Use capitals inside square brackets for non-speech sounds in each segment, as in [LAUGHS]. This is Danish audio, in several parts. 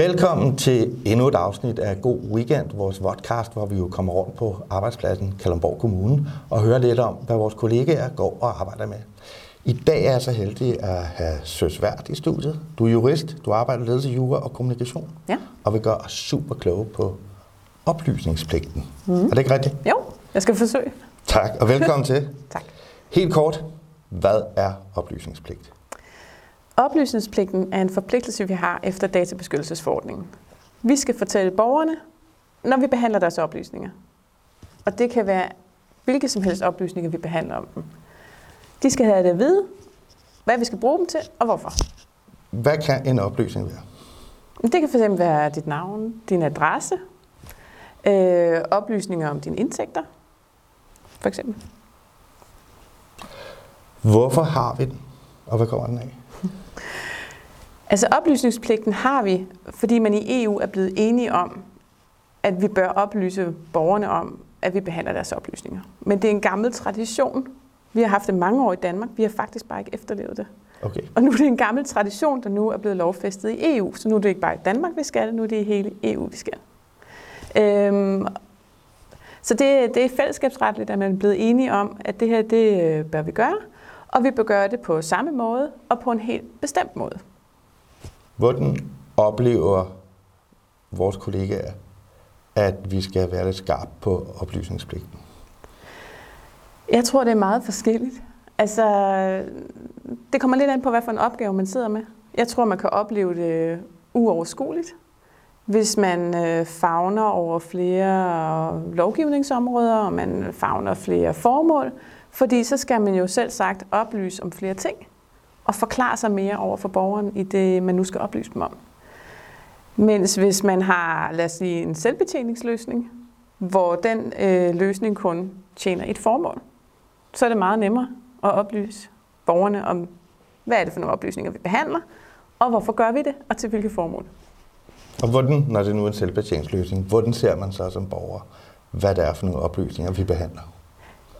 Velkommen til endnu et afsnit af God Weekend, vores podcast, hvor vi jo kommer rundt på arbejdspladsen Kalundborg Kommune og hører lidt om, hvad vores kollegaer går og arbejder med. I dag er jeg så heldig at have Søs Vært i studiet. Du er jurist, du arbejder ledelse, jura og kommunikation, Ja. og vi gør os super kloge på oplysningspligten. Mm. Er det ikke rigtigt? Jo, jeg skal forsøge. Tak, og velkommen til. [LAUGHS] Tak. Helt kort, hvad er oplysningspligt? Oplysningspligten er en forpligtelse, vi har efter databeskyttelsesforordningen. Vi skal fortælle borgerne, når vi behandler deres oplysninger. Og det kan være hvilke som helst oplysninger, vi behandler om dem. De skal have det at vide, hvad vi skal bruge dem til, og hvorfor. Hvad kan en oplysning være? Det kan fx være dit navn, din adresse, øh, oplysninger om dine indtægter, for eksempel. Hvorfor har vi den, og hvad kommer den af? Altså oplysningspligten har vi, fordi man i EU er blevet enige om, at vi bør oplyse borgerne om, at vi behandler deres oplysninger. Men det er en gammel tradition. Vi har haft det mange år i Danmark. Vi har faktisk bare ikke efterlevet det. Okay. Og nu er det en gammel tradition, der nu er blevet lovfæstet i EU. Så nu er det ikke bare i Danmark, vi skal, nu er det i hele EU, vi skal. Øhm, så det, det er fællesskabsretligt, at man er blevet enige om, at det her, det øh, bør vi gøre. Og vi bør gøre det på samme måde og på en helt bestemt måde. Hvordan oplever vores kollegaer, at vi skal være lidt skarpe på oplysningspligten? Jeg tror, det er meget forskelligt. Altså, det kommer lidt an på, hvad for en opgave man sidder med. Jeg tror, man kan opleve det uoverskueligt, hvis man øh, fagner over flere lovgivningsområder, og man fagner flere formål, fordi så skal man jo selv sagt oplyse om flere ting, og forklare sig mere over for borgeren i det, man nu skal oplyse dem om. Mens hvis man har, lad os sige, en selvbetjeningsløsning, hvor den øh, løsning kun tjener et formål, så er det meget nemmere at oplyse borgerne om, hvad er det for nogle oplysninger, vi behandler, og hvorfor gør vi det, og til hvilke formål. Og hvordan, når det nu er en selvbetjeningsløsning, hvordan ser man så som borger, hvad det er for nogle oplysninger, vi behandler?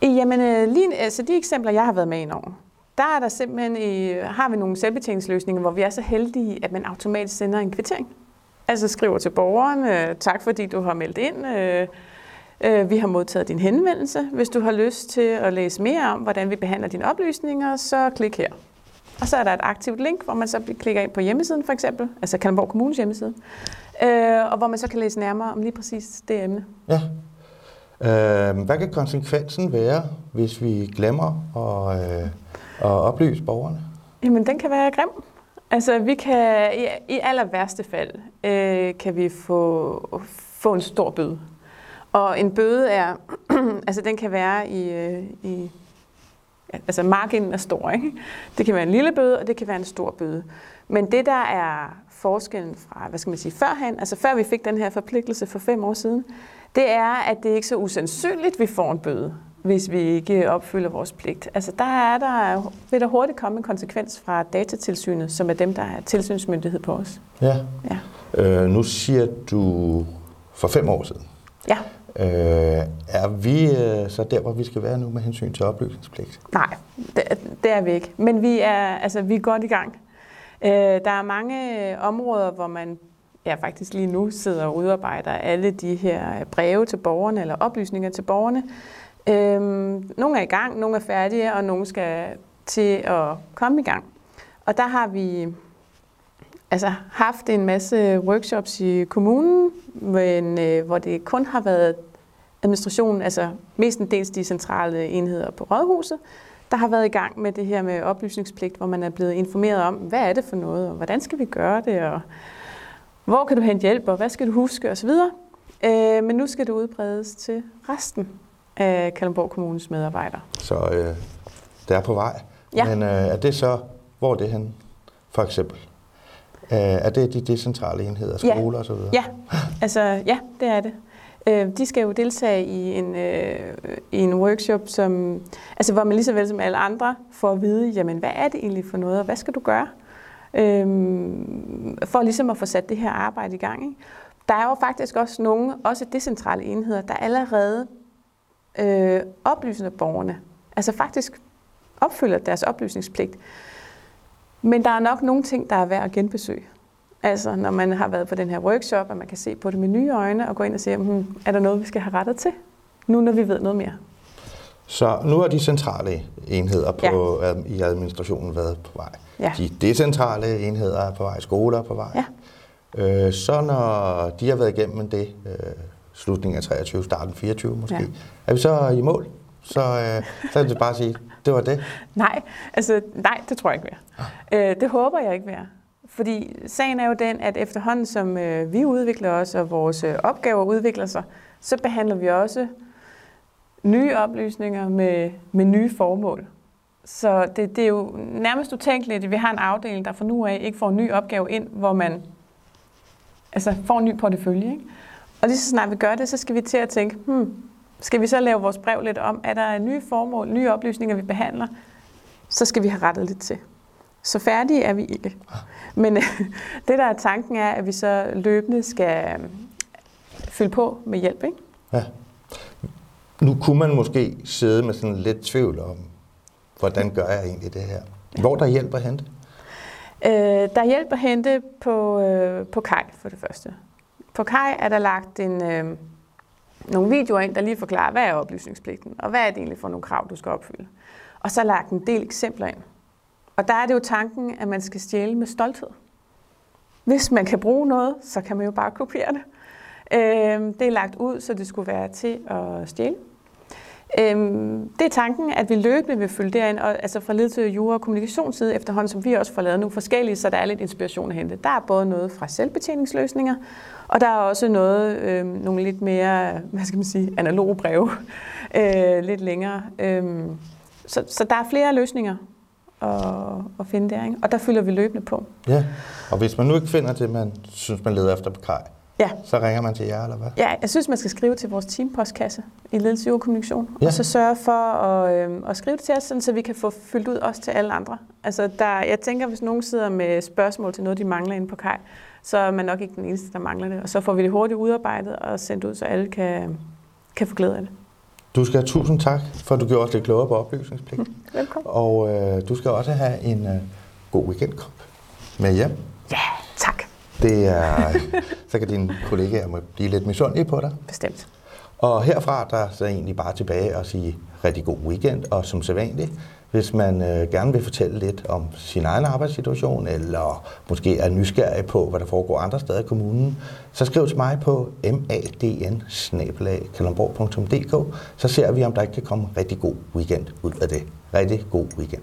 Jamen, øh, lige, altså de eksempler, jeg har været med ind over, der er der simpelthen, øh, har vi nogle selvbetjeningsløsninger, hvor vi er så heldige, at man automatisk sender en kvittering. Altså skriver til borgeren, øh, tak fordi du har meldt ind, øh, øh, vi har modtaget din henvendelse. Hvis du har lyst til at læse mere om, hvordan vi behandler dine oplysninger, så klik her. Og så er der et aktivt link, hvor man så klikker ind på hjemmesiden for eksempel, altså Kalundborg Kommunes hjemmeside, øh, og hvor man så kan læse nærmere om lige præcis det emne. Ja. Øh, hvad kan konsekvensen være, hvis vi glemmer at, øh, og oplyse borgerne? Jamen, den kan være grim. Altså, vi kan i, i aller værste fald, øh, kan vi få, få en stor bøde. Og en bøde er, [CLEARS THROAT] altså den kan være i, øh, i altså marginen er stor, ikke? Det kan være en lille bøde, og det kan være en stor bøde. Men det, der er forskellen fra, hvad skal man sige, førhen, altså før vi fik den her forpligtelse for fem år siden, det er, at det er ikke så usandsynligt, vi får en bøde, hvis vi ikke opfylder vores pligt. Altså der er der, vil der hurtigt komme en konsekvens fra datatilsynet, som er dem, der er tilsynsmyndighed på os. Ja. Ja. Øh, nu siger du for fem år siden. Ja. Øh, er vi øh, så der, hvor vi skal være nu med hensyn til oplysningspligt? Nej, det, det er vi ikke. Men vi er, altså, vi er godt i gang. Øh, der er mange områder, hvor man ja, faktisk lige nu sidder og udarbejder alle de her breve til borgerne, eller oplysninger til borgerne. Øhm, nogle er i gang, nogle er færdige, og nogle skal til at komme i gang. Og der har vi altså, haft en masse workshops i kommunen, men, øh, hvor det kun har været administrationen, altså mestendels de centrale enheder på rådhuset, der har været i gang med det her med oplysningspligt, hvor man er blevet informeret om, hvad er det for noget, og hvordan skal vi gøre det, og hvor kan du hente hjælp, og hvad skal du huske, osv. Øh, men nu skal det udbredes til resten af Kalundborg Kommunes medarbejdere. Så øh, det er på vej. Ja. Men øh, er det så, hvor er det hen, for eksempel? Øh, er det de decentrale enheder, Ja. skoler osv.? Ja, altså ja, det er det. Øh, de skal jo deltage i en, øh, i en workshop, som, altså, hvor man lige så vel som alle andre får at vide, jamen, hvad er det egentlig for noget, og hvad skal du gøre? Øhm, for ligesom at få sat det her arbejde i gang. Ikke? Der er jo faktisk også nogle, også decentrale enheder, der allerede øh, oplyser borgerne. Altså faktisk opfylder deres oplysningspligt. Men der er nok nogle ting, der er værd at genbesøge. Altså, når man har været på den her workshop, at man kan se på det med nye øjne og gå ind og se, hmm, er der noget, vi skal have rettet til? Nu, når vi ved noget mere. Så nu har de centrale enheder på, ja. i administrationen været på vej. Ja. De decentrale enheder er på vej, skoler er på vej. Ja. Øh, så når de har været igennem det, øh, slutningen af 23, starten 24 måske, ja. er vi så i mål? Så, øh, så er det bare at sige, det var det? Nej, altså, nej det tror jeg ikke mere. Ah. Øh, det håber jeg ikke mere. Fordi sagen er jo den, at efterhånden som øh, vi udvikler os, og vores øh, opgaver udvikler sig, så behandler vi også nye oplysninger med, med nye formål. Så det, det er jo nærmest utænkeligt, at vi har en afdeling, der fra nu af ikke får en ny opgave ind, hvor man altså, får en ny portefølje. Ikke? Og lige så snart vi gør det, så skal vi til at tænke, hmm, skal vi så lave vores brev lidt om, er der nye formål, nye oplysninger, vi behandler, så skal vi have rettet lidt til. Så færdige er vi ikke. Men [LAUGHS] det, der er tanken, er, at vi så løbende skal fylde på med hjælp. Ikke? Ja. Nu kunne man måske sidde med sådan lidt tvivl om, hvordan gør jeg egentlig det her? Hvor der hjælp at hente? Øh, der er hjælp at hente på, øh, på Kai for det første. På Kai er der lagt en, øh, nogle videoer ind, der lige forklarer, hvad er oplysningspligten, og hvad er det egentlig for nogle krav, du skal opfylde. Og så lagt en del eksempler ind. Og der er det jo tanken, at man skal stjæle med stolthed. Hvis man kan bruge noget, så kan man jo bare kopiere det. Øh, det er lagt ud, så det skulle være til at stjæle. Øhm, det er tanken, at vi løbende vil følge derind, og, altså fra ledelse, til jura og kommunikationsside efterhånden, som vi også får lavet nogle forskellige, så der er lidt inspiration at hente. Der er både noget fra selvbetjeningsløsninger, og der er også noget, øhm, nogle lidt mere, hvad skal man sige, analoge breve, [LAUGHS] øh, lidt længere. Øhm, så, så der er flere løsninger at, at finde der, ikke? og der følger vi løbende på. Ja, og hvis man nu ikke finder det, man synes, man leder efter på kaj, Ja. Så ringer man til jer, eller hvad? Ja, jeg synes, man skal skrive til vores teampostkasse i ledelse og kommunikation. Ja. Og så sørge for at, øh, at skrive det til os, sådan, så vi kan få fyldt ud også til alle andre. Altså, der, jeg tænker, hvis nogen sidder med spørgsmål til noget, de mangler inde på kaj, så er man nok ikke den eneste, der mangler det. Og så får vi det hurtigt udarbejdet og sendt ud, så alle kan, kan få glæde af det. Du skal have tusind tak, for at du gjorde os lidt klogere på oplysningspligt. [LAUGHS] Velkommen. Og øh, du skal også have en øh, god weekendkop med hjem. Ja, tak. Det er, så kan dine kollegaer må blive lidt misundelige på dig. Bestemt. Og herfra der er så egentlig bare tilbage og sige rigtig god weekend, og som sædvanligt, hvis man øh, gerne vil fortælle lidt om sin egen arbejdssituation, eller måske er nysgerrig på, hvad der foregår andre steder i kommunen, så skriv til mig på madn så ser vi, om der ikke kan komme rigtig god weekend ud af det. Rigtig god weekend.